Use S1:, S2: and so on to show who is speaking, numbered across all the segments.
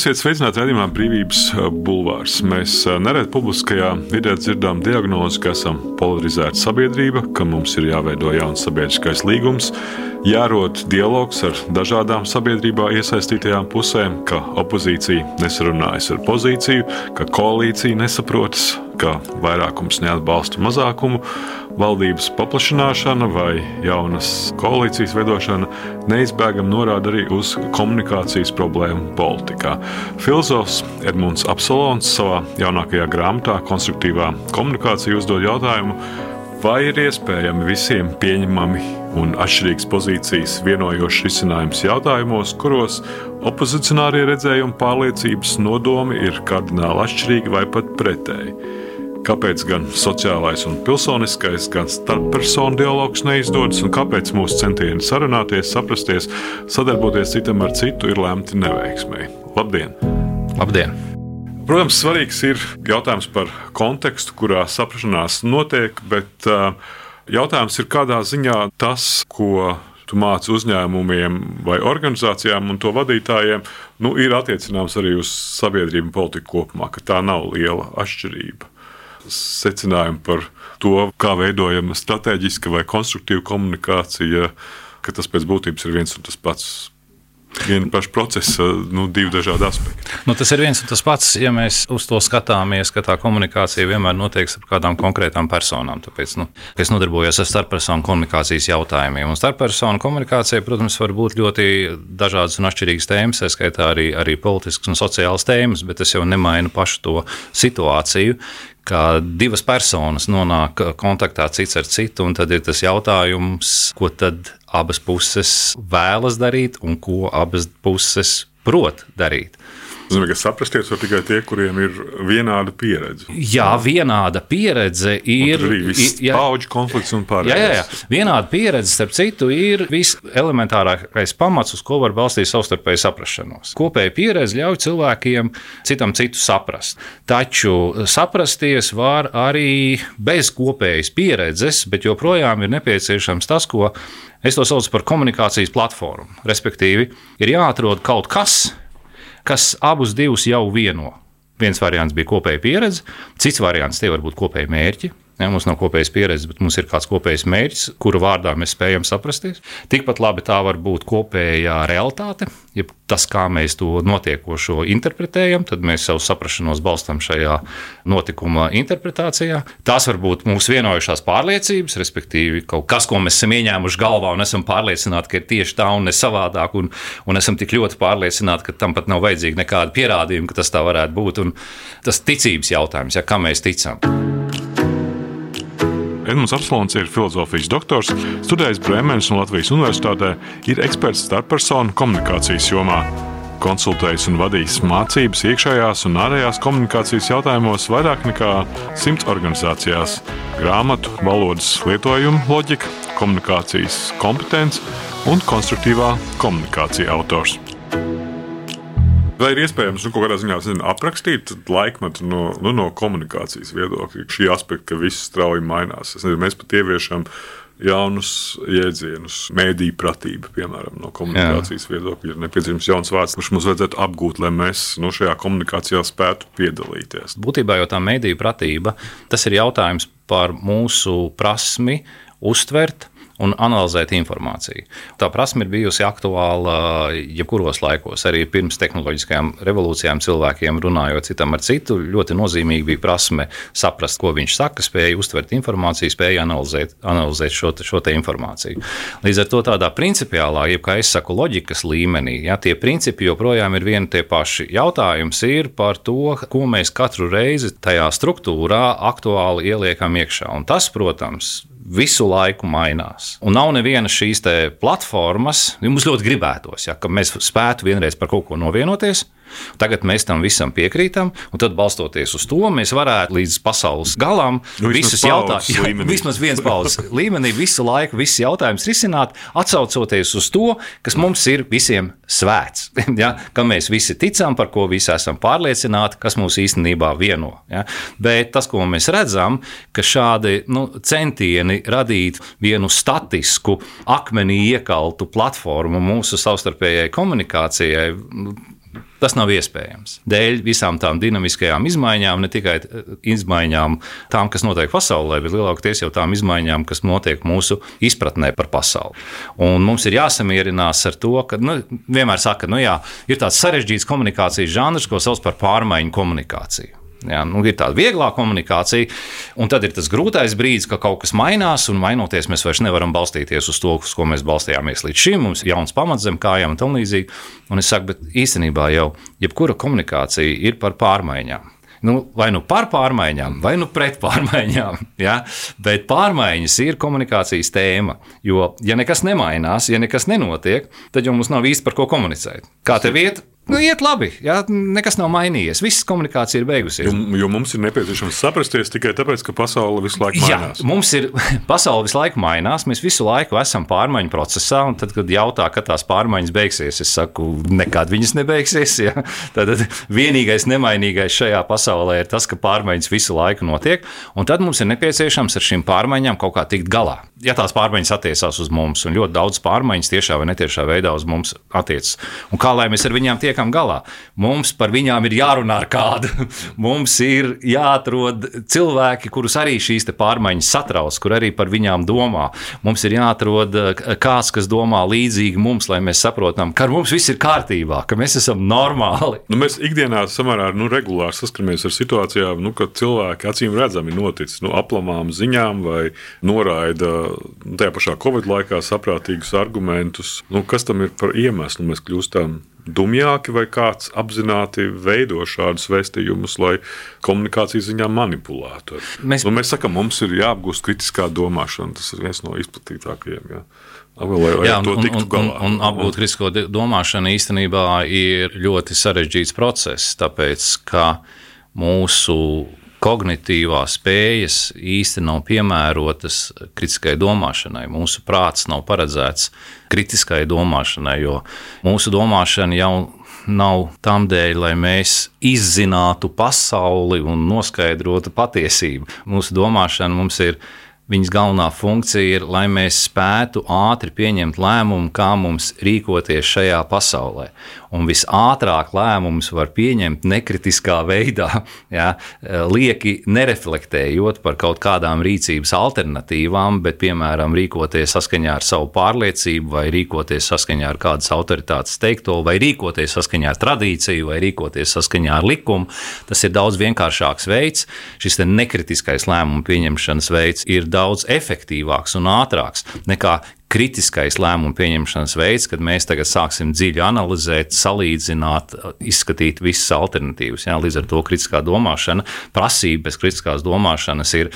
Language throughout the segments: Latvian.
S1: Esiet sveicināti redzamā brīvības bulvārs. Mēs nereti publiskajā vidē dzirdam diagnozi, ka esam polarizēta sabiedrība, ka mums ir jāveido jauns sabiedriskais līgums, jārod dialogs ar dažādām sabiedrībā iesaistītajām pusēm, ka opozīcija nesarunājas ar pozīciju, ka koalīcija nesaprotas, ka vairākums neatbalsta mazākumu, valdības paplašināšana vai jaunas koalīcijas veidošana neizbēgami norāda arī uz komunikācijas problēmu politikā. Filozofs Edmunds Apsolons savā jaunākajā grāmatā Konstruktīvā komunikācija uzdod jautājumu, vai ir iespējami visiem pieņemami un atšķirīgas pozīcijas vienojošs risinājums jautājumos, kuros opozicionārie redzējumi, pārliecības, nodomi ir kardināli atšķirīgi vai pat pretēji. Kāpēc gan sociālais un pilsoniskais, gan starppersonu dialogs neizdodas, un kāpēc mūsu centieni sarunāties, saprasties, sadarboties citam ar citu ir lemti neveiksmēji? Labdien!
S2: Labdien!
S1: Protams, svarīgs ir jautājums par kontekstu, kurā saprašanās notiek, bet jautājums ir, kādā ziņā tas, ko tu māci uzņēmumiem vai organizācijām un to vadītājiem, nu, ir attiecināms arī uz sabiedrību un politiku kopumā, ka tā nav liela atšķirība secinājumu par to, kā veidojama strateģiska vai konstruktīva komunikācija, ka tas pēc būtības ir viens un tas pats viena paša procesa, nu, divi dažādi aspekti.
S2: Nu, tas ir viens un tas pats, ja mēs uz to skatāmies, ka tā komunikācija vienmēr notiek ar kādām konkrētām personām. Tāpēc nu, es nodarbojos ar starppersonu komunikācijas jautājumiem. Un starppersonu komunikācija, protams, var būt ļoti dažādas un atšķirīgas tēmas, skaitā arī, arī politiskas un sociālas tēmas, bet tas jau nemaina pašu to situāciju, ka divas personas nonāk kontaktā cits ar citu, un tad ir tas jautājums, ko tad abas puses vēlas darīt un ko abas puses prot darīt.
S1: Zinu, ka saprasties var tikai tie, kuriem ir vienāda pieredze.
S2: Jā, vienāda pieredze ir.
S1: Arī viss paudžu konflikts un pārējais.
S2: Jā, jā, jā. Vienāda pieredze, starp citu, ir viselementārākais pamats, uz ko var balstīt savstarpēju saprašanos. Kopēja pieredze ļauj cilvēkiem citam citu saprast. Taču saprasties var arī bez kopējas pieredzes, bet joprojām ir nepieciešams tas, ko es to saucu par komunikācijas platformu. Respektīvi, ir jāatrod kaut kas, kas abus divus jau vieno. Viens variants bija kopēja pieredze, cits variants tie var būt kopēji mērķi. Ja, mums nav kopējas pieredzes, bet mums ir kāds kopējs mērķis, kuru vārdā mēs spējam saprasties. Tikpat labi tā var būt kopējā realitāte, ja tas, kā mēs to notiekošo interpretējam, tad mēs savu saprašanos balstām šajā notikuma interpretācijā. Tās var būt mūsu vienojušās pārliecības, respektīvi kaut kas, ko mēs esam ieņēmuši galvā un esam pārliecināti, ka ir tieši tā un ne savādāk, un, un esam tik ļoti pārliecināti, ka tam pat nav vajadzīgi nekādi pierādījumi, ka tas tā varētu būt. Un tas ticības jautājums, ja, kam mēs ticam.
S1: Edmunds Apslons ir filozofijas doktors, studējis Brēmenes un Latvijas Universitātē, ir eksperts starppersonu komunikācijas jomā. Konsultējis un vadījis mācības iekšējās un ārējās komunikācijas jautājumos vairāk nekā simts organizācijās, grāmatu, valodas lietojuma loģika, komunikācijas kompetence un konstruktīvā komunikācija autors. Vai ir iespējams nu, kaut kādā ziņā zinu, aprakstīt laikmetu no, nu, no komunikācijas viedokļa, šī aspekta, ka viss strauji mainās? Nezinu, mēs pat ieviešam jaunus jēdzienus, mēdīņu pratība, piemēram, no komunikācijas Jā. viedokļa. Ir nepieciešams jauns vārds, kurš mums vajadzētu apgūt, lai mēs nu, šajā komunikācijā spētu piedalīties.
S2: Būtībā jau tā mēdīņu pratība, tas ir jautājums par mūsu prasmi uztvert un analizēt informāciju. Tā prasme ir bijusi aktuāla jebkuros laikos. Arī pirms tehnoloģiskajām revolūcijām cilvēkiem runājot citam ar citu, ļoti nozīmīgi bija prasme saprast, ko viņš saka, spēja uztvert informāciju, spēja analizēt, analizēt šo, šo informāciju. Līdz ar to tādā principiālā, jeb kā es saku, loģikas līmenī, ja tie principi joprojām ir vieni tie paši. Jautājums ir par to, ko mēs katru reizi tajā struktūrā aktuāli ieliekam iekšā. Un tas, protams, visu laiku mainās. Un nav nevienas šīs platformas, ja mums ļoti gribētos, ja, ka mēs spētu vienreiz par kaut ko novienoties. Tagad mēs tam visam piekrītam, un tad balstoties uz to, mēs varētu līdz pasaules galam
S1: nu,
S2: visus
S1: jautājumus,
S2: vismaz viens paudzes līmenī, visu laiku visus jautājumus risināt, atsaucoties uz to, kas mums ir visiem svēts. Ja? Kam mēs visi ticam, par ko visi esam pārliecināti, kas mūs īstenībā vieno. Ja? Bet tas, ko mēs redzam, ka šādi nu, centieni radīt vienu statisku, akmenī iekaltu platformu mūsu savstarpējai komunikācijai, Tas nav iespējams. Dēļ visām tām dinamiskajām izmaiņām, ne tikai izmaiņām, tām, kas notiek pasaulē, bet lielākoties jau tām izmaiņām, kas notiek mūsu izpratnē par pasauli. Un mums ir jāsamierinās ar to, ka nu, vienmēr saka, ka nu, jā, ir tāds sarežģīts komunikācijas žanrs, ko sauc par pārmaiņu komunikāciju. Jā, nu, ir tāda vieglā komunikācija, un tad ir tas grūtais brīdis, ka kaut kas mainās, un mainoties, mēs vairs nevaram balstīties uz to, uz ko mēs balstījāmies līdz šim. Mums ir jauns pamats zem kājām un tam līdzīgi. Un es saku, bet īstenībā jau jebkura komunikācija ir par pārmaiņām. Nu, vai nu par pārmaiņām, vai nu pret pārmaiņām. Ja? Bet pārmaiņas ir komunikācijas tēma. Jo, ja nekas nemainās, ja nekas nenotiek, tad jau mums nav īsti par ko komunicēt. Kā tev iet? Nu, iet labi, jā, nekas nav mainījies. Viss komunikācija ir beigusies.
S1: Jo, jo mums ir nepieciešams saprasties tikai tāpēc, ka pasaule visu laiku mainās.
S2: Jā, mums ir pasaule visu laiku mainās, mēs visu laiku esam pārmaiņu procesā. Tad, kad jautā, kad tās pārmaiņas beigsies, es saku, nekad viņas nebeigsies. Jā. Tad vienīgais nemainīgais šajā pasaulē ir tas, ka pārmaiņas visu laiku notiek. Un tad mums ir nepieciešams ar šīm pārmaiņām kaut kā tikt galā. Ja tās pārmaiņas attiecās uz mums, un ļoti daudz pārmaiņas tiešā vai netiešā veidā uz mums attiecas, un kā lai mēs ar viņām tiekam tiekam galā. Mums par viņām ir jārunā ar kādu. Mums ir jāatrod cilvēki, kurus arī šīs pārmaiņas satrauc, kur arī par viņām domā. Mums ir jāatrod eh, kāds, kas domā līdzīgi mums, lai mēs saprotam, ka mums viss ir kārtībā, ka mēs esam normāli.
S1: Nu, mēs ikdienā samērā nu, regulāri saskaramies ar situācijām, nu, kad cilvēki acīm redzami notic nu, aplamām ziņām vai noraida nu, tajā pašā Covid laikā saprātīgus argumentus. Nu, kas tam ir par iemeslu? Mēs kļūstam dumjāki, vai kāds apzināti veido šādus vēstījumus, lai komunikācijas ziņā manipulētu. Mēs, nu, mēs sakām, mums ir jāapgūst kritiskā domāšana. Tas ir viens no izplatītākajiem. Jā. Lai, lai
S2: Jā, un, un, un, un apgūt kritisko domāšanu īstenībā ir ļoti sarežģīts process, tāpēc ka mūsu kognitīvās spējas īsti nav piemērotas kritiskai domāšanai. Mūsu prāts nav paredzēts kritiskai domāšanai, jo mūsu domāšana jau nav tam dēļ, lai mēs izzinātu pasauli un noskaidrotu patiesību. Mūsu domāšana mums ir Viņas galvenā funkcija ir, lai mēs spētu ātri pieņemt lēmumu, kā mums rīkoties šajā pasaulē. Un visātrāk lēmumus var pieņemt nekritiskā veidā, ja, lieki nereflektējot par kaut kādām rīcības alternatīvām, bet, piemēram, rīkoties saskaņā ar savu pārliecību, vai rīkoties saskaņā ar kādas autoritātes teikto, vai rīkoties saskaņā ar tradīciju, vai rīkoties saskaņā ar likumu. Tas ir daudz vienkāršāks veids. Šis nekritiskais lēmumu pieņemšanas veids ir daudz efektīvāks un ātrāks nekā kritiskais lēmumu pieņemšanas veids, kad mēs tagad sāksim dziļi analizēt, salīdzināt, izskatīt visas alternatīvas. Jā, līdz ar to kritiskā domāšana, prasība pēc kritiskās domāšanas ir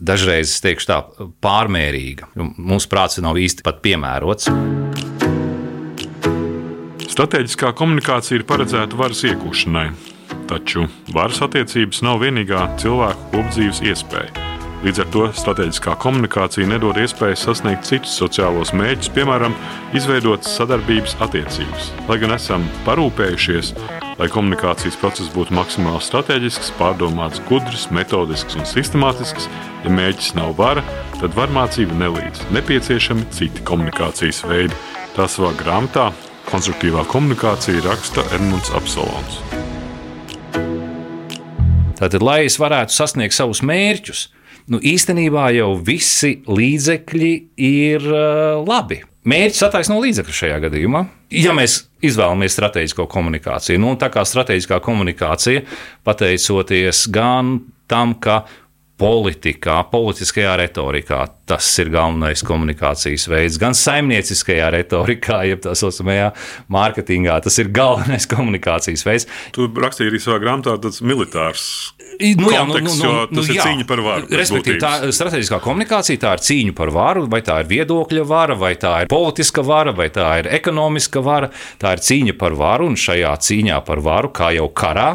S2: dažreiz, teikšu tā, pārmērīga. Mūsu prāts nav īsti pat piemērots.
S1: Stratēģiskā komunikācija ir paredzēta varas iegūšanai, taču varas attiecības nav vienīgā cilvēku kopdzīves iespēja. Līdz ar to strateģiskā komunikācija nedod iespēju sasniegt citus sociālos mērķus, piemēram, izveidot sadarbības attiecības. Lai gan esam parūpējušies, lai komunikācijas process būtu maksimāli strateģisks, pārdomāts, gudrs, metodisks un sistemātisks, ja mērķis nav vara, tad varmācība nelīdz. Nepieciešami citi komunikācijas veidi. Tā savā grāmatā Konstruktīvā komunikācija raksta Edmunds Absolons.
S2: Tātad, lai es varētu sasniegt savus mērķus, nu, īstenībā jau visi līdzekļi ir uh, labi. Mērķis attaisno līdzekļu šajā gadījumā. Ja mēs izvēlamies strateģisko komunikāciju, nu, tā kā strateģiskā komunikācija, pateicoties gan tam, ka politikā, politiskajā retorikā. Tas ir galvenais komunikācijas veids. Gan saimnieciskajā retorikā, jeb tā saucamajā mārketingā, tas ir galvenais komunikācijas veids.
S1: Tu rakstīji arī savā grāmatā tāds militārs nu, jā, nu, nu, nu, tas nu, ir jā. cīņa par varu.
S2: Respektīvi, tā strateģiskā komunikācija tā ir cīņa par varu, vai tā ir viedokļa vara, vai tā ir politiska vara, vai tā ir ekonomiska vara. Tā ir cīņa par varu, un šajā cīņā par varu, kā jau karā,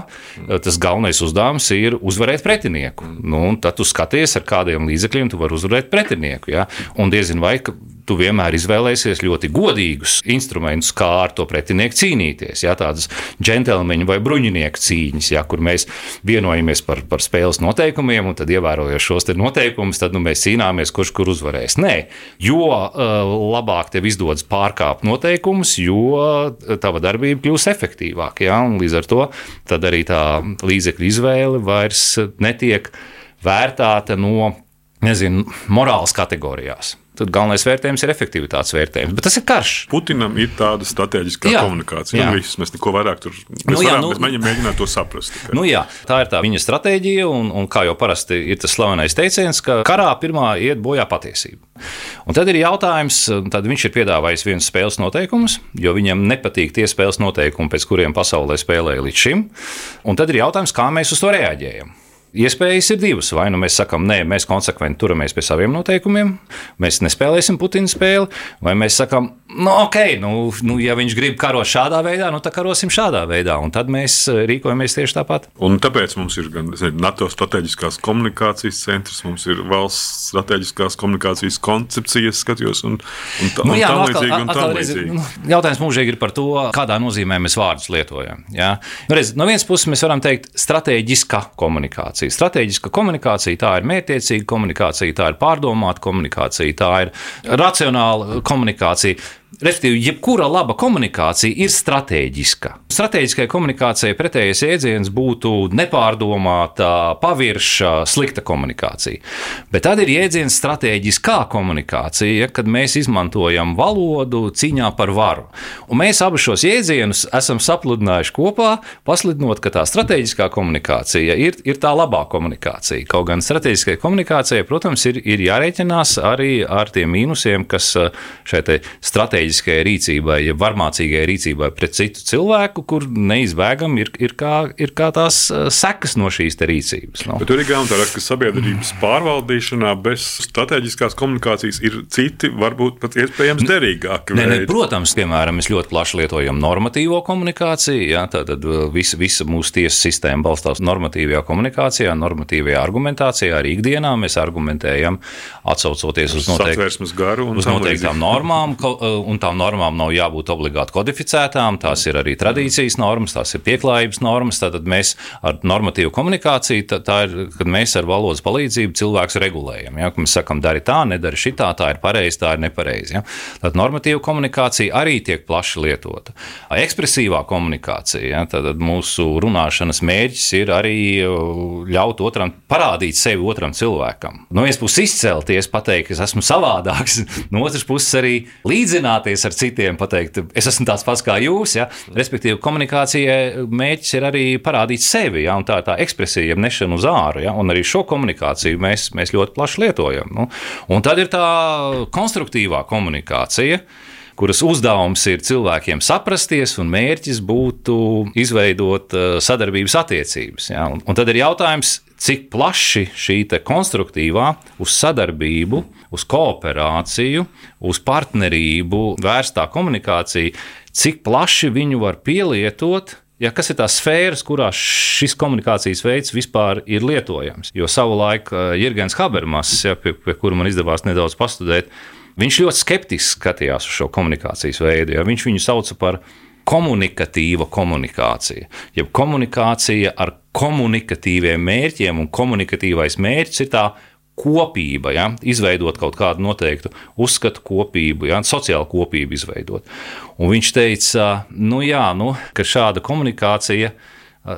S2: tas galvenais uzdevums ir uzvarēt pretinieku. Nu, tad tu skaties, ar kādiem līdzekļiem tu vari uzvarēt pretinieku. Ja? Un diezin vai tu vienmēr izvēlēsies ļoti godīgus instrumentus, kā ar to pretinieku cīnīties. Jā, tādas džentlmeņa vai bruņinieku cīņas, jā, kur mēs vienojamies par, par spēles noteikumiem, un tad ievērojot šos noteikumus, tad nu, mēs cīnāmies, kurš kur uzvarēs. Nē, jo uh, labāk tev izdodas pārkāpt noteikumus, jo tava darbība kļūs efektīvāka. Jā, līdz ar to arī tā līdzekļu izvēle vairs netiek vērtēta no nezinu, morāles kategorijās. Tad galvenais vērtējums ir efektivitātes vērtējums. Bet tas ir karš.
S1: Putinam ir tāda strateģiskā jā, komunikācija. Jā. Nu, viss, mēs neko vairāk tur mēs nu, jā, nu, mēs mēģinām, to saprast. Tikai.
S2: Nu, jā, tā ir tā viņa stratēģija, un, un kā jau parasti ir tas slavenais teiciens, ka karā pirmā iet bojā patiesība. Un tad ir jautājums, tad viņš ir piedāvājis viens spēles noteikumus, jo viņam nepatīk tie spēles noteikumi, pēc kuriem pasaulē spēlēja līdz šim. Un tad ir jautājums, kā mēs uz to reaģējam. Iespējas ir divas. Vai nu mēs sakām, nē, mēs konsekventi turamies pie saviem noteikumiem, mēs nespēlēsim Putina spēli, vai mēs sakām, nu, ok, nu, nu, ja viņš grib karot šādā veidā, nu, tad karosim šādā veidā. Un tad mēs eh, rīkojamies tieši tāpat.
S1: Un tāpēc mums ir gan NATO strateģiskās komunikācijas centrs, mums ir valsts strateģiskās komunikācijas koncepcijas, skatījos, un, un, tā, nu, jā, un tā līdzīgi. Un tā līdzīgi.
S2: Nu, jautājums mūžīgi ir par to, kādā nozīmē mēs vārdus lietojam. Jā? Nu, redz, no vienas puses mēs varam teikt strateģiska komunikācija komunikācija. Stratēģiska komunikācija tā ir mērķiecīga komunikācija, tā ir pārdomāta komunikācija, tā ir racionāla komunikācija. Respektīvi, jebkura laba komunikācija ir strateģiska. Stratēģiskai komunikācijai pretējais jēdziens būtu nepārdomāta, pavirša, slikta komunikācija. Bet tad ir jēdziens strateģiskā komunikācija, kad mēs izmantojam valodu cīņā par varu. Un mēs abus šos jēdzienus esam sapludinājuši kopā, pasludinot, ka tā strateģiskā komunikācija ir, ir tā labā komunikācija. Kaut gan strateģiskai komunikācijai, protams, ir, ir jārēķinās arī ar tiem mīnusiem, kas šai strateģiskajai rīcībai, ja varmācīgai rīcībai pret citu cilvēku, kur neizbēgami ir, ir, kā, ir kā tās eh, sekas no šīs rīcības.
S1: No. Bet tur ir grāmatā, ka sabiedrības pārvaldīšanā bez strateģiskās komunikācijas ir citi, varbūt pat iespējams derīgāki.
S2: Ne, ne, protams, piemēram, mēs ļoti plaši lietojam normatīvo komunikāciju. Ja, tad visa, visa mūsu tiesu sistēma balstās normatīvajā komunikācijā, normatīvajā argumentācijā. Arī ikdienā mēs argumentējam, atsaucoties uz, noteik uz noteiktām normām un tām normām nav jābūt obligāti kodificētām. Tās ir arī tradīcijas normas, tās ir pieklājības normas. Tātad mēs ar normatīvu komunikāciju, tā, tā ir, kad mēs ar valodas palīdzību cilvēks regulējam. Ja? Mēs sakām, dari tā, nedari šitā, tā ir pareizi, tā ir nepareizi. Ja? Tad normatīva komunikācija arī tiek plaši lietota. Ekspresīvā komunikācija, ja? tad mūsu runāšanas mērķis ir arī ļaut otram parādīt sevi otram cilvēkam. No vienas puses izcelties, pateikt, ka es esmu savādāks, no otras puses arī līdzināt sarunāties ar citiem, pateikt, es esmu tāds pats kā jūs. Ja? Respektīvi, komunikācijai mērķis ir arī parādīt sevi, ja? un tā ir tā ekspresija, jeb nešana uz āru. Ja? Un arī šo komunikāciju mēs, mēs ļoti plaši lietojam. Nu? Un tad ir tā konstruktīvā komunikācija kuras uzdevums ir cilvēkiem saprasties, un mērķis būtu izveidot eh, sadarbības attiecības. Ja? Un, un tad ir jautājums, cik plaši šī konstruktīvā uz sadarbību, uz kooperāciju, uz partnerību vērstā komunikācija, cik plaši viņu var pielietot. Ja, kas ir tās sfēras, kurās šis komunikācijas veids vispār ir lietojams? Jo savulaik eh, Jurgens Habermas, ja, pie, pie kura man izdevās nedaudz pastudēt, viņš ļoti skeptiski skatījās uz šo komunikācijas veidu. Ja. Viņš viņu sauca par komunikatīva komunikācija, jeb komunikācija ar komunikatīviem mērķiem, un komunikatīvais mērķis ir tā kopība, ja? izveidot kaut kādu noteiktu uzskatu kopību, ja? sociālu kopību izveidot. Un viņš teica, nu jā, nu, ka šāda komunikācija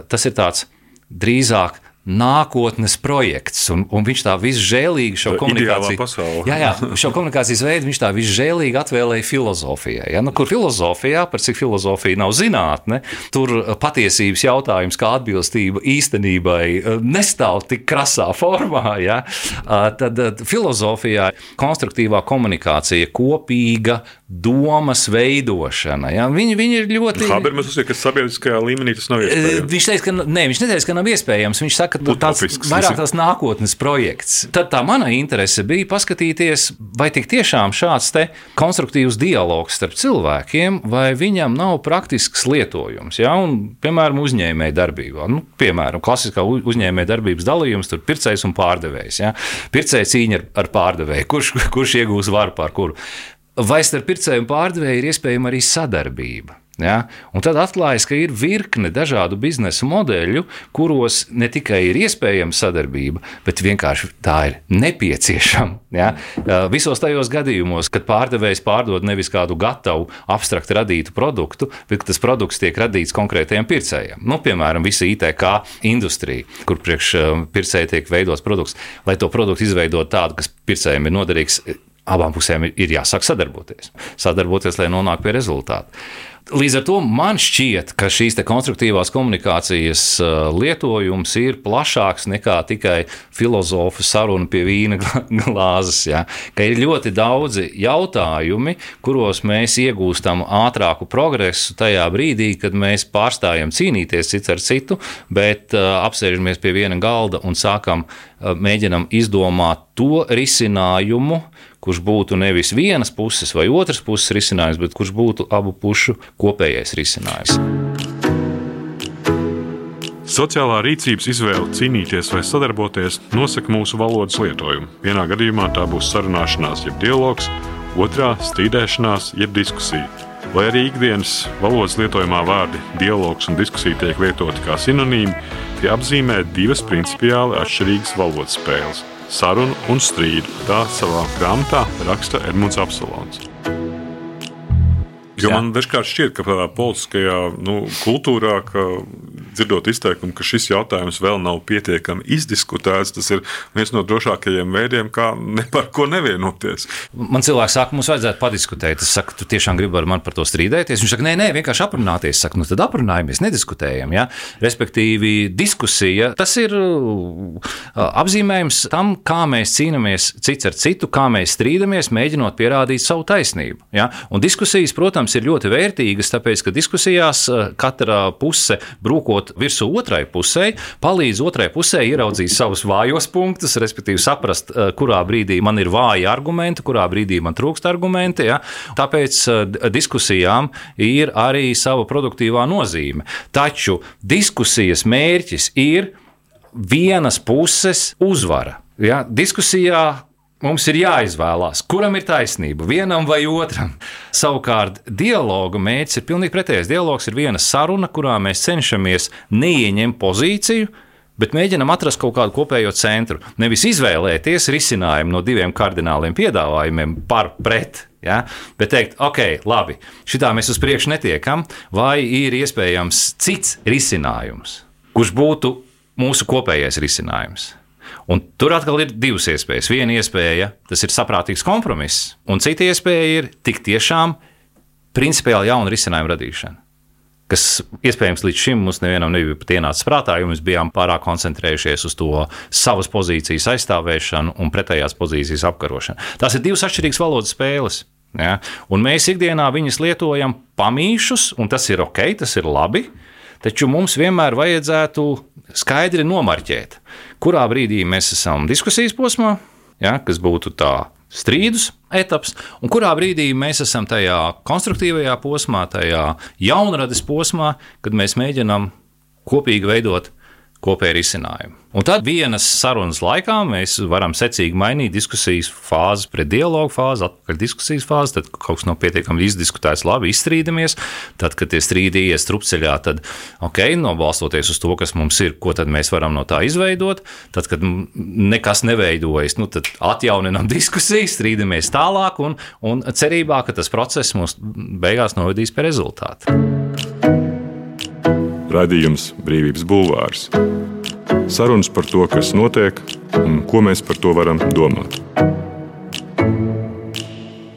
S2: tas ir tāds drīzāk nākotnes projekts. Un, un viņš tā visžēlīgi šo komunikāciju, jā, jā, šo komunikācijas veidu viņš tā visžēlīgi atvēlēja filozofijai. Ja? Nu, kur filozofijā, par cik filozofija nav zinātne, tur patiesības jautājums, kā atbilstība īstenībai, nestāv tik krasā formā. Ja? Tad filozofijā konstruktīvā komunikācija, kopīga domas veidošana. Ja? Viņi, viņi ir ļoti.
S1: Habermas uzskata, ka sabiedriskajā līmenī tas nav iespējams.
S2: Viņš teica, ka, ne, viņš neteica, ka nav iespējams. Viņš saka, ka tas vairāk tās nākotnes projekts. Tad tā mana interese bija paskatīties, vai tik tiešām šāds konstruktīvs dialogs starp cilvēkiem, vai viņam nav praktisks lietojums. Ja? Un, piemēram, uzņēmēja darbībā. Nu, piemēram, klasiskā uzņēmēja darbības dalījums, tur pircējs un pārdevējs. Ja? Pircēja cīņa ar, ar pārdevēju, kurš, kurš iegūs varu pār kuru. Vai starp pircēju un pārdevēju ir iespējama arī sadarbība. Ja? Un tad atklājas, ka ir virkne dažādu biznesa modeļu, kuros ne tikai ir iespējama sadarbība, bet vienkārši tā ir nepieciešama. Ja? Visos tajos gadījumos, kad pārdevējs pārdod nevis kādu gatavu, abstraktu radītu produktu, bet tas produkts tiek radīts konkrētajam pircējam. Nu, piemēram, visa ITK industrija, kur priekš pircēja tiek veidots produkts, lai to produktu izveidot tādu, kas pircējiem ir noderīgs. Abām pusēm ir jāsāk sadarboties. Sadarboties, lai nonāktu pie rezultātu. Līdz ar to man šķiet, ka šīs konstruktīvās komunikācijas uh, lietojums ir plašāks nekā tikai filozofu saruna pie vīna glāzes. Ja? Ka ir ļoti daudzi jautājumi, kuros mēs iegūstam ātrāku progresu tajā brīdī, kad mēs pārstājam cīnīties cits ar citu, bet uh, apsēžamies pie viena galda un sākam uh, mēģinam izdomāt to risinājumu, kurš būtu nevis vienas puses vai otras puses risinājums, bet kurš būtu abu pušu kopējais risinājums.
S1: Sociālā rīcības izvēle cīnīties vai sadarboties nosaka mūsu valodas lietojumu. Vienā gadījumā tā būs sarunāšanās, jeb dialogs, otrā - strīdēšanās, jeb diskusija. Lai arī ikdienas valodas lietojumā vārdi dialogs un diskusija tiek lietoti kā sinonīmi, tie apzīmē divas principiāli atšķirīgas valodas spēles sarunu un strīdu. Tā savā grāmatā raksta Edmunds Apsolons. Jo man dažkārt šķiet, ka tādā politiskajā nu, kultūrā, ka dzirdot izteikumu, ka šis jautājums vēl nav pietiekami izdiskutēts, tas ir viens no drošākajiem veidiem, kā ne par ko nevienoties.
S2: Man cilvēks saka, mums vajadzētu padiskutēt. Es saku, tu tiešām gribi ar mani par to strīdēties. Viņš saka, nē, nē, vienkārši aprunāties. Es saku, nu tad aprunājamies, nediskutējam. Ja? Respektīvi, diskusija tas ir uh, apzīmējums tam, kā mēs cīnāmies cits ar citu, kā mēs strīdamies, mēģinot pierādīt savu taisnību. Ja? Un diskusijas, protams, ir ļoti vērtīgas, tāpēc, ka diskusijās uh, katra puse brūkot ejot virsū otrai pusē, palīdz otrai pusē ieraudzīt savus vājos punktus, respektīvi saprast, eh, kurā brīdī man ir vāji argumenti, kurā brīdī man trūkst argumenti. Ja? Tāpēc eh, diskusijām ir arī sava produktīvā nozīme. Taču diskusijas mērķis ir vienas puses uzvara. Ja? Diskusijā Mums ir jāizvēlās, kuram ir taisnība, vienam vai otram. Savukārt, dialoga mērķis ir pilnīgi pretējs. Dialogs ir viena saruna, kurā mēs cenšamies neieņemt pozīciju, bet mēģinam atrast kaut kādu kopējo centru. Nevis izvēlēties risinājumu no diviem kardināliem piedāvājumiem par pret. Ja? Bet teikt, ok, labi, šitā mēs uz priekšu netiekam, vai ir iespējams cits risinājums, kurš būtu mūsu kopējais risinājums. Un tur atkal ir divas iespējas. Viena iespēja tas ir saprātīgs kompromiss, un cita iespēja ir tik tiešām principiāli jauna risinājuma radīšana. Kas iespējams līdz šim mums nevienam nebija pat ienācis prātā, jo mēs bijām pārāk koncentrējušies uz to savas pozīcijas aizstāvēšanu un pretējās pozīcijas apkarošanu. Tās ir divas atšķirīgas valodas spēles. Ja? Un mēs ikdienā viņas lietojam pamīšus, un tas ir ok, tas ir labi. Taču mums vienmēr vajadzētu skaidri nomarķēt, kurā brīdī mēs esam diskusijas posmā, ja, kas būtu tā strīdus etaps, un kurā brīdī mēs esam tajā konstruktīvajā posmā, tajā jaunradas posmā, kad mēs mēģinām kopīgi veidot kopēju risinājumu. Un tad vienas sarunas laikā mēs varam secīgi mainīt diskusijas fāzi pret dialogu fāzi, atpakaļ diskusijas fāzi, tad kaut kas nav pietiekami izdiskutēts, labi izstrīdamies. Tad, kad tie strīdi ies trupceļā, tad, ok, nobalstoties uz to, kas mums ir, ko tad mēs varam no tā izveidot. Tad, kad nekas neveidojas, nu, tad atjauninām diskusijas, strīdamies tālāk un, un cerībā, ka tas process mums beigās novedīs pie rezultātu.
S1: Radījums Brīvības Bulvārs. Sarunas par to, kas notiek un ko mēs par to varam domāt.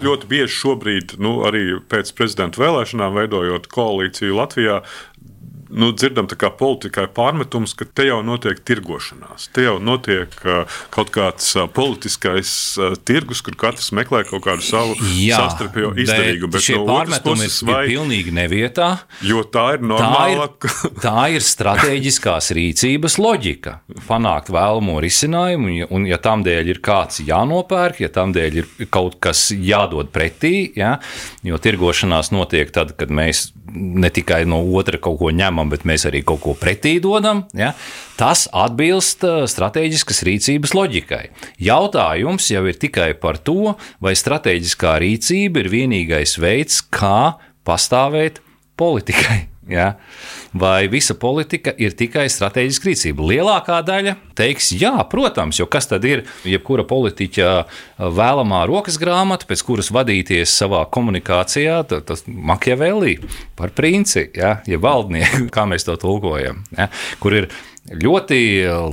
S1: Ļoti bieži šobrīd, nu, arī pēc prezidenta vēlēšanām, veidojot koalīciju Latvijā, nu, dzirdam politikai pārmetums, ka te jau notiek tirgošanās. Te jau notiek kaut kāds politiskais tirgus, kur katrs meklē kaut kādu savu savstarpējo izdevību.
S2: Bet, šie no pārmetumi puses, vai, ir pilnīgi nevietā.
S1: Jo tā ir normāla.
S2: Tā ir, tā ir strateģiskās rīcības loģika. Panākt vēlamo risinājumu, un, un ja tam dēļ ir kāds jānopērk, ja tam dēļ ir kaut kas jādod pretī, ja, jo tirgošanās notiek tad, kad mēs ne tikai no otra kaut ko ņemam, neņemam, bet mēs arī kaut ko pretī dodam, ja, tas atbilst strateģiskas rīcības loģikai. Jautājums jau ir tikai par to, vai strateģiskā rīcība ir vienīgais veids, kā pastāvēt politikai. Ja? Vai visa politika ir tikai strateģiska rīcība? Lielākā daļa teiks, jā, protams, jo kas tad ir jebkura politiķa vēlamā rokas grāmata, pēc kuras vadīties savā komunikācijā, tas Makiavelli par princi, ja, ja valdnieku, kā mēs to tulkojam, ja, kur ir ļoti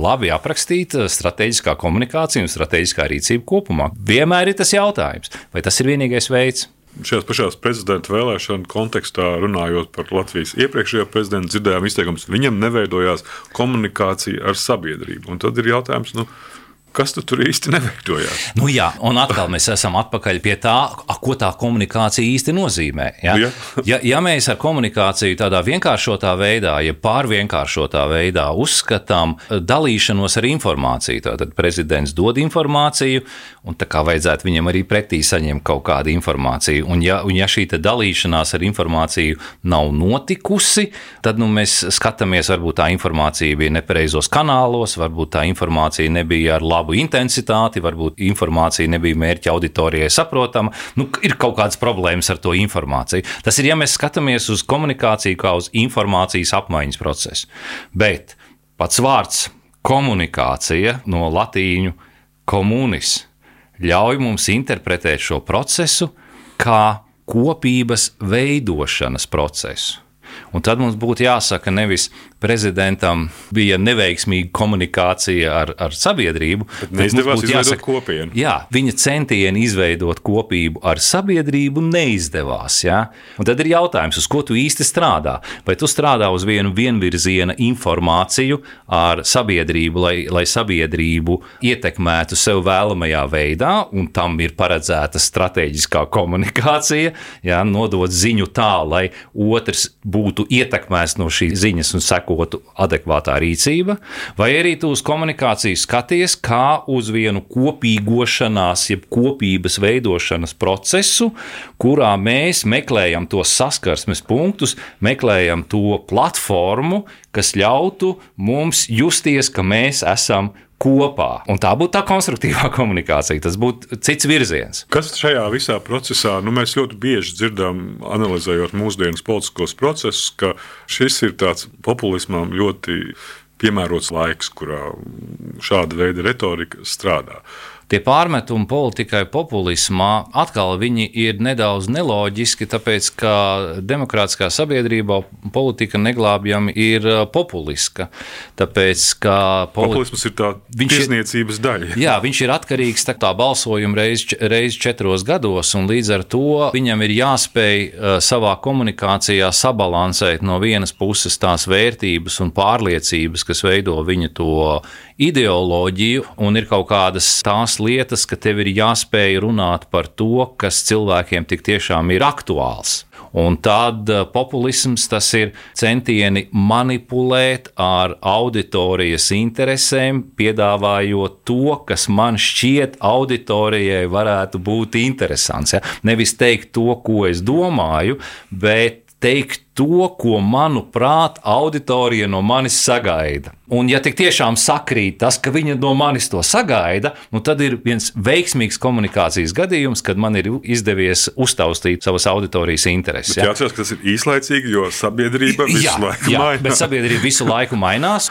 S2: labi aprakstīta strateģiskā komunikācija un strateģiskā rīcība kopumā. Vienmēr ir tas jautājums, vai tas ir vienīgais veids
S1: šajās pašās prezidenta vēlēšanu kontekstā, runājot par Latvijas iepriekšējo prezidentu, dzirdējām izteikumus, viņam neveidojās komunikācija ar sabiedrību. Un tad ir jautājums, nu, kas tu tur īsti neveidojās.
S2: Nu, jā, un atkal mēs esam atpakaļ pie tā, ko tā komunikācija īsti nozīmē. Ja, ja. ja, ja mēs ar komunikāciju tādā vienkāršotā veidā, ja pārvienkāršotā veidā uzskatām dalīšanos ar informāciju, tad prezidents dod informāciju, un tā kā vajadzētu viņam arī pretī saņemt kaut kādu informāciju. Un ja, un ja šī dalīšanās ar informāciju nav notikusi, tad nu, mēs skatāmies, varbūt tā informācija bija nepareizos kanālos, varbūt tā informācija nebija ar labu intensitāti, varbūt informācija nebija mērķa auditorijai saprotama. Nu, ir kaut kādas problēmas ar to informāciju. Tas ir, ja mēs skatāmies uz komunikāciju kā uz informācijas apmaiņas procesu. Bet pats vārds komunikācija no latīņu komunis ļauj mums interpretēt šo procesu kā kopības veidošanas procesu. Un tad mums būtu jāsaka, nevis prezidentam bija neveiksmīga komunikācija ar, ar sabiedrību.
S1: Neizdevās izveidot kopienu.
S2: Jā, viņa centieni izveidot kopību ar sabiedrību neizdevās. Jā? Un tad ir jautājums, uz ko tu īsti strādā? Vai tu strādā uz vienu vienvirziena informāciju ar sabiedrību, lai, lai sabiedrību ietekmētu sev vēlamajā veidā, un tam ir paredzēta strateģiskā komunikācija, jā, nodot ziņu tā, lai otrs būtu ietekmēts no šīs ziņas un seko sekotu adekvātā rīcība, vai arī tu uz komunikāciju skaties kā uz vienu kopīgošanās, jeb kopības veidošanas procesu, kurā mēs meklējam tos saskarsmes punktus, meklējam to platformu, kas ļautu mums justies, ka mēs esam kopā. Un tā būtu tā konstruktīvā komunikācija, tas būtu cits virziens.
S1: Kas šajā visā procesā, nu, mēs ļoti bieži dzirdam, analizējot mūsdienas politiskos procesus, ka šis ir tāds populismam ļoti piemērots laiks, kurā šāda veida retorika strādā
S2: tie pārmetumi politikai populismā atkal viņi ir nedaudz neloģiski, tāpēc ka demokrātiskā sabiedrībā politika neglābjami ir populiska. Tāpēc, ka
S1: poli... Populisms ir tā tiesniecības daļa.
S2: Jā, viņš ir atkarīgs no tā balsojuma reizes reiz četros gados, un līdz ar to viņam ir jāspēj savā komunikācijā sabalansēt no vienas puses tās vērtības un pārliecības, kas veido viņa to ideoloģiju, un ir kaut kādas tās lietas, ka tev ir jāspēj runāt par to, kas cilvēkiem tik tiešām ir aktuāls. Un tad eh, populisms tas ir centieni manipulēt ar auditorijas interesēm, piedāvājot to, kas man šķiet auditorijai varētu būt interesants. Ja? Nevis teikt to, ko es domāju, bet teikt to, ko, manuprāt, auditorija no manis sagaida. Un, ja tik tiešām sakrīt tas, ka viņa no manis to sagaida, nu tad ir viens veiksmīgs komunikācijas gadījums, kad man ir izdevies uztaustīt savas auditorijas intereses.
S1: Ja? Jāatcerās, ka tas ir īslaicīgi, jo sabiedrība visu jā, laiku jā, mainās.
S2: Bet sabiedrība visu laiku mainās.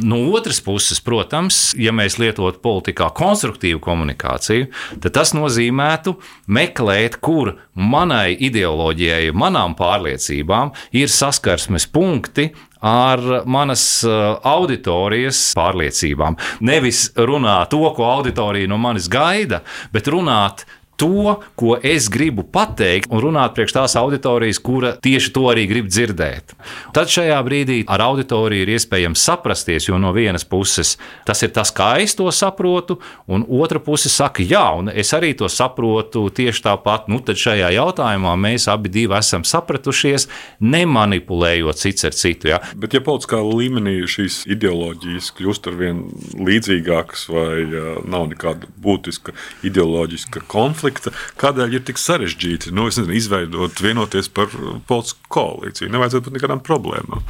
S2: No otras puses, protams, ja mēs lietotu politikā konstruktīvu komunikāciju, tad tas nozīmētu meklēt, kur manai ideoloģijai, manām pārliecībām ir saskarsmes punkti ar manas uh, auditorijas pārliecībām. Nevis runāt to, ko auditorija no manis gaida, bet runāt to, ko es gribu pateikt, un runāt priekš tās auditorijas, kura tieši to arī grib dzirdēt. Tad šajā brīdī ar auditoriju ir iespējams saprasties, jo no vienas puses tas ir tas, kā es to saprotu, un otra puse saka, jā, un es arī to saprotu tieši tāpat. Nu, tad šajā jautājumā mēs abi esam sapratušies, nemanipulējot cits ar citu. Ja?
S1: Bet, ja politiskā līmenī šīs ideoloģijas kļūst ar vien līdzīgākas, vai nav nekāda būtiska ideoloģiska konflikta, konflikta, kādēļ ir tik sarežģīti nu, nezinu, izveidot, vienoties par politisku koalīciju. Nevajadzētu būt nekādām problēmām.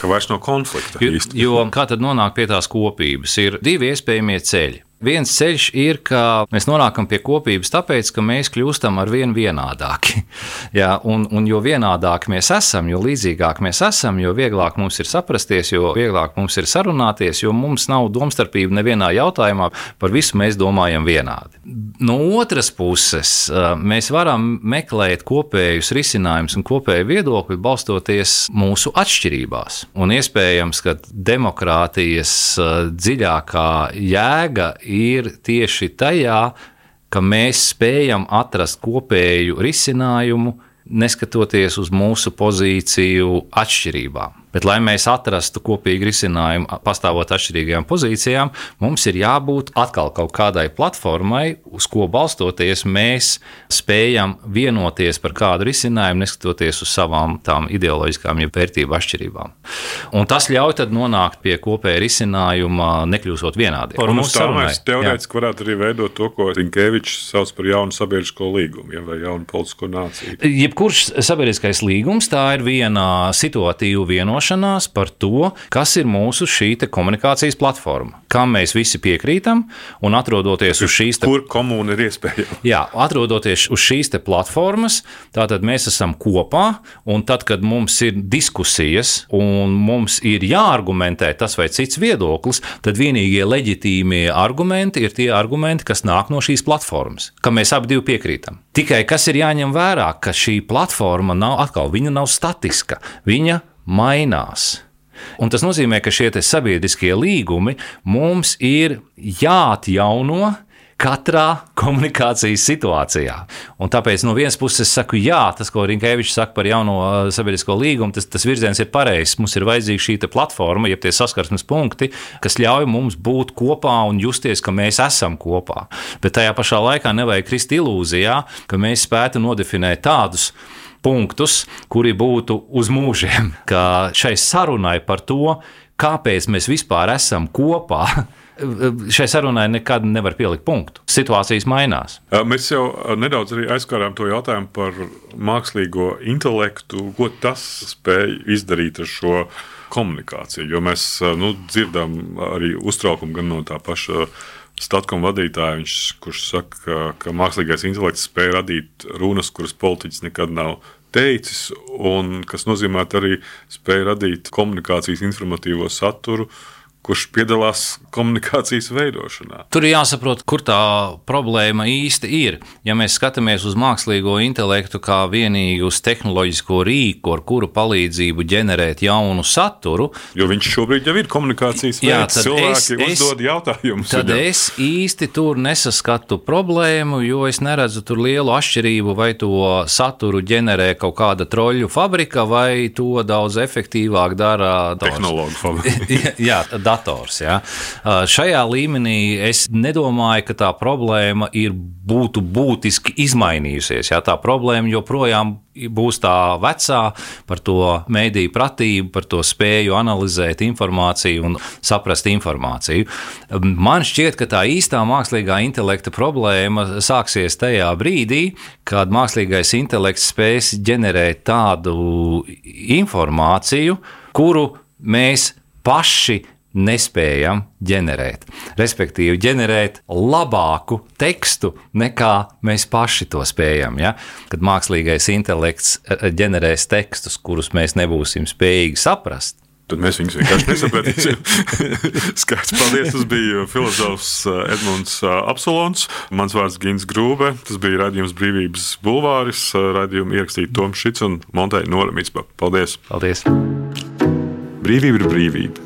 S1: ka vairs nav konflikta.
S2: Jo, jo kā tad nonāk pie tās kopības? Ir divi iespējamie ceļi. Viens ceļš ir, ka mēs nonākam pie kopības, tāpēc, ka mēs kļūstam ar vien vienādāki. Jā, un, un jo vienādāki mēs esam, jo līdzīgāk mēs esam, jo vieglāk mums ir saprasties, jo vieglāk mums ir sarunāties, jo mums nav domstarpība nevienā jautājumā, par visu mēs domājam vienādi. No otras puses, mēs varam meklēt kopējus risinājumus un kopēju viedokli balstoties mūsu atšķirībās. Un iespējams, ka demokrātijas dziļākā jēga ir tieši tajā, ka mēs spējam atrast kopēju risinājumu, neskatoties uz mūsu pozīciju atšķirībām. Bet, lai mēs atrastu kopīgu risinājumu, pastāvot atšķirīgām pozīcijām, mums ir jābūt atkal kaut kādai platformai, uz ko balstoties mēs spējam vienoties par kādu risinājumu, neskatoties uz savām tām ideoloģiskām, ja vērtību atšķirībām. Un tas ļauj tad nonākt pie kopēja risinājuma, nekļūstot vienādiem.
S1: Par mums tā mēs teorētiski varētu arī veidot to, ko Rinkevičs sauc par jaunu sabiedrisko līgumu ja, vai jaunu politisko nāciju.
S2: Jebkurš sabiedriskais līgums tā ir viena situatīva vienošanās vienošanās par to, kas ir mūsu šī komunikācijas platforma, kam mēs visi piekrītam, un atrodoties uz šīs
S1: te... kur komūna ir iespējama.
S2: Jā, atrodoties uz šīs platformas, tātad mēs esam kopā, un tad, kad mums ir diskusijas un mums ir jāargumentē tas vai cits viedoklis, tad vienīgie leģitīmie argumenti ir tie argumenti, kas nāk no šīs platformas, kam mēs abi piekrītam. Tikai kas ir jāņem vērā, ka šī platforma nav atkal, viņa nav statiska. Viņa mainās. Un tas nozīmē, ka šie sabiedriskie līgumi mums ir jāatjauno katrā komunikācijas situācijā. Un tāpēc no vienas puses es saku, jā, tas, ko Rinkēvičs saka par jauno uh, sabiedrisko līgumu, tas, tas virziens ir pareizs. Mums ir vajadzīga šī platforma, jeb tie saskarsmes punkti, kas ļauj mums būt kopā un justies, ka mēs esam kopā. Bet tajā pašā laikā nevajag krist ilūzijā, ka mēs spētu nodefinēt tādus punktus, kuri būtu uz mūžiem. Ka šai sarunai par to, kāpēc mēs vispār esam kopā, šai sarunai nekad nevar pielikt punktu. Situācijas mainās.
S1: Mēs jau nedaudz aizskārām to jautājumu par mākslīgo intelektu, ko tas spēj izdarīt ar šo komunikāciju. Jo mēs nu, dzirdam arī uztraukumu gan no tā paša. Statkom vadītāja, viņš, kurš saka, ka, ka mākslīgais intelekts spēj radīt runas, kuras politiķis nekad nav teicis, un kas nozīmē arī spēju radīt komunikācijas informatīvo saturu, kurš piedalās komunikācijas veidošanā.
S2: Tur ir jāsaprot, kur tā problēma īsti ir. Ja mēs skatāmies uz mākslīgo intelektu kā vienīgi uz tehnoloģisko rīku, ar kuru palīdzību ģenerēt jaunu saturu,
S1: jo viņš šobrīd jau ir komunikācijas veids, jā, tad cilvēki es, uzdod jautājumus.
S2: Tad viņam. es īsti tur nesaskatu problēmu, jo es neredzu tur lielu atšķirību, vai to saturu ģenerē kaut kāda troļu fabrika, vai to daudz efektīvāk dara
S1: tehnoloģija fabrika.
S2: jā, dators. Ja? Šajā līmenī es nedomāju, ka tā problēma ir būtu būtiski izmainījusies. Ja? Tā problēma joprojām būs tā vecā par to mēdīju pratību, par to spēju analizēt informāciju un saprast informāciju. Man šķiet, ka tā īstā mākslīgā intelekta problēma sāksies tajā brīdī, kad mākslīgais intelekts spēs ģenerēt tādu informāciju, kuru mēs paši nespējam ģenerēt. Respektīvi, ģenerēt labāku tekstu nekā mēs paši to spējam. Ja? Kad mākslīgais intelekts eh, ģenerēs tekstus, kurus mēs nebūsim spējīgi saprast.
S1: Tad mēs viņus vienkārši nesapratīsim. Skaidrs, paldies. Tas bija filozofs eh, Edmunds Absolons. Mans vārds Gins Grūbe. Tas bija raidījums Brīvības bulvāris. Radījumu ierakstīja Toms Šits un Monteja Noramīts. Paldies!
S2: Paldies!
S1: Brīvība ir brīvība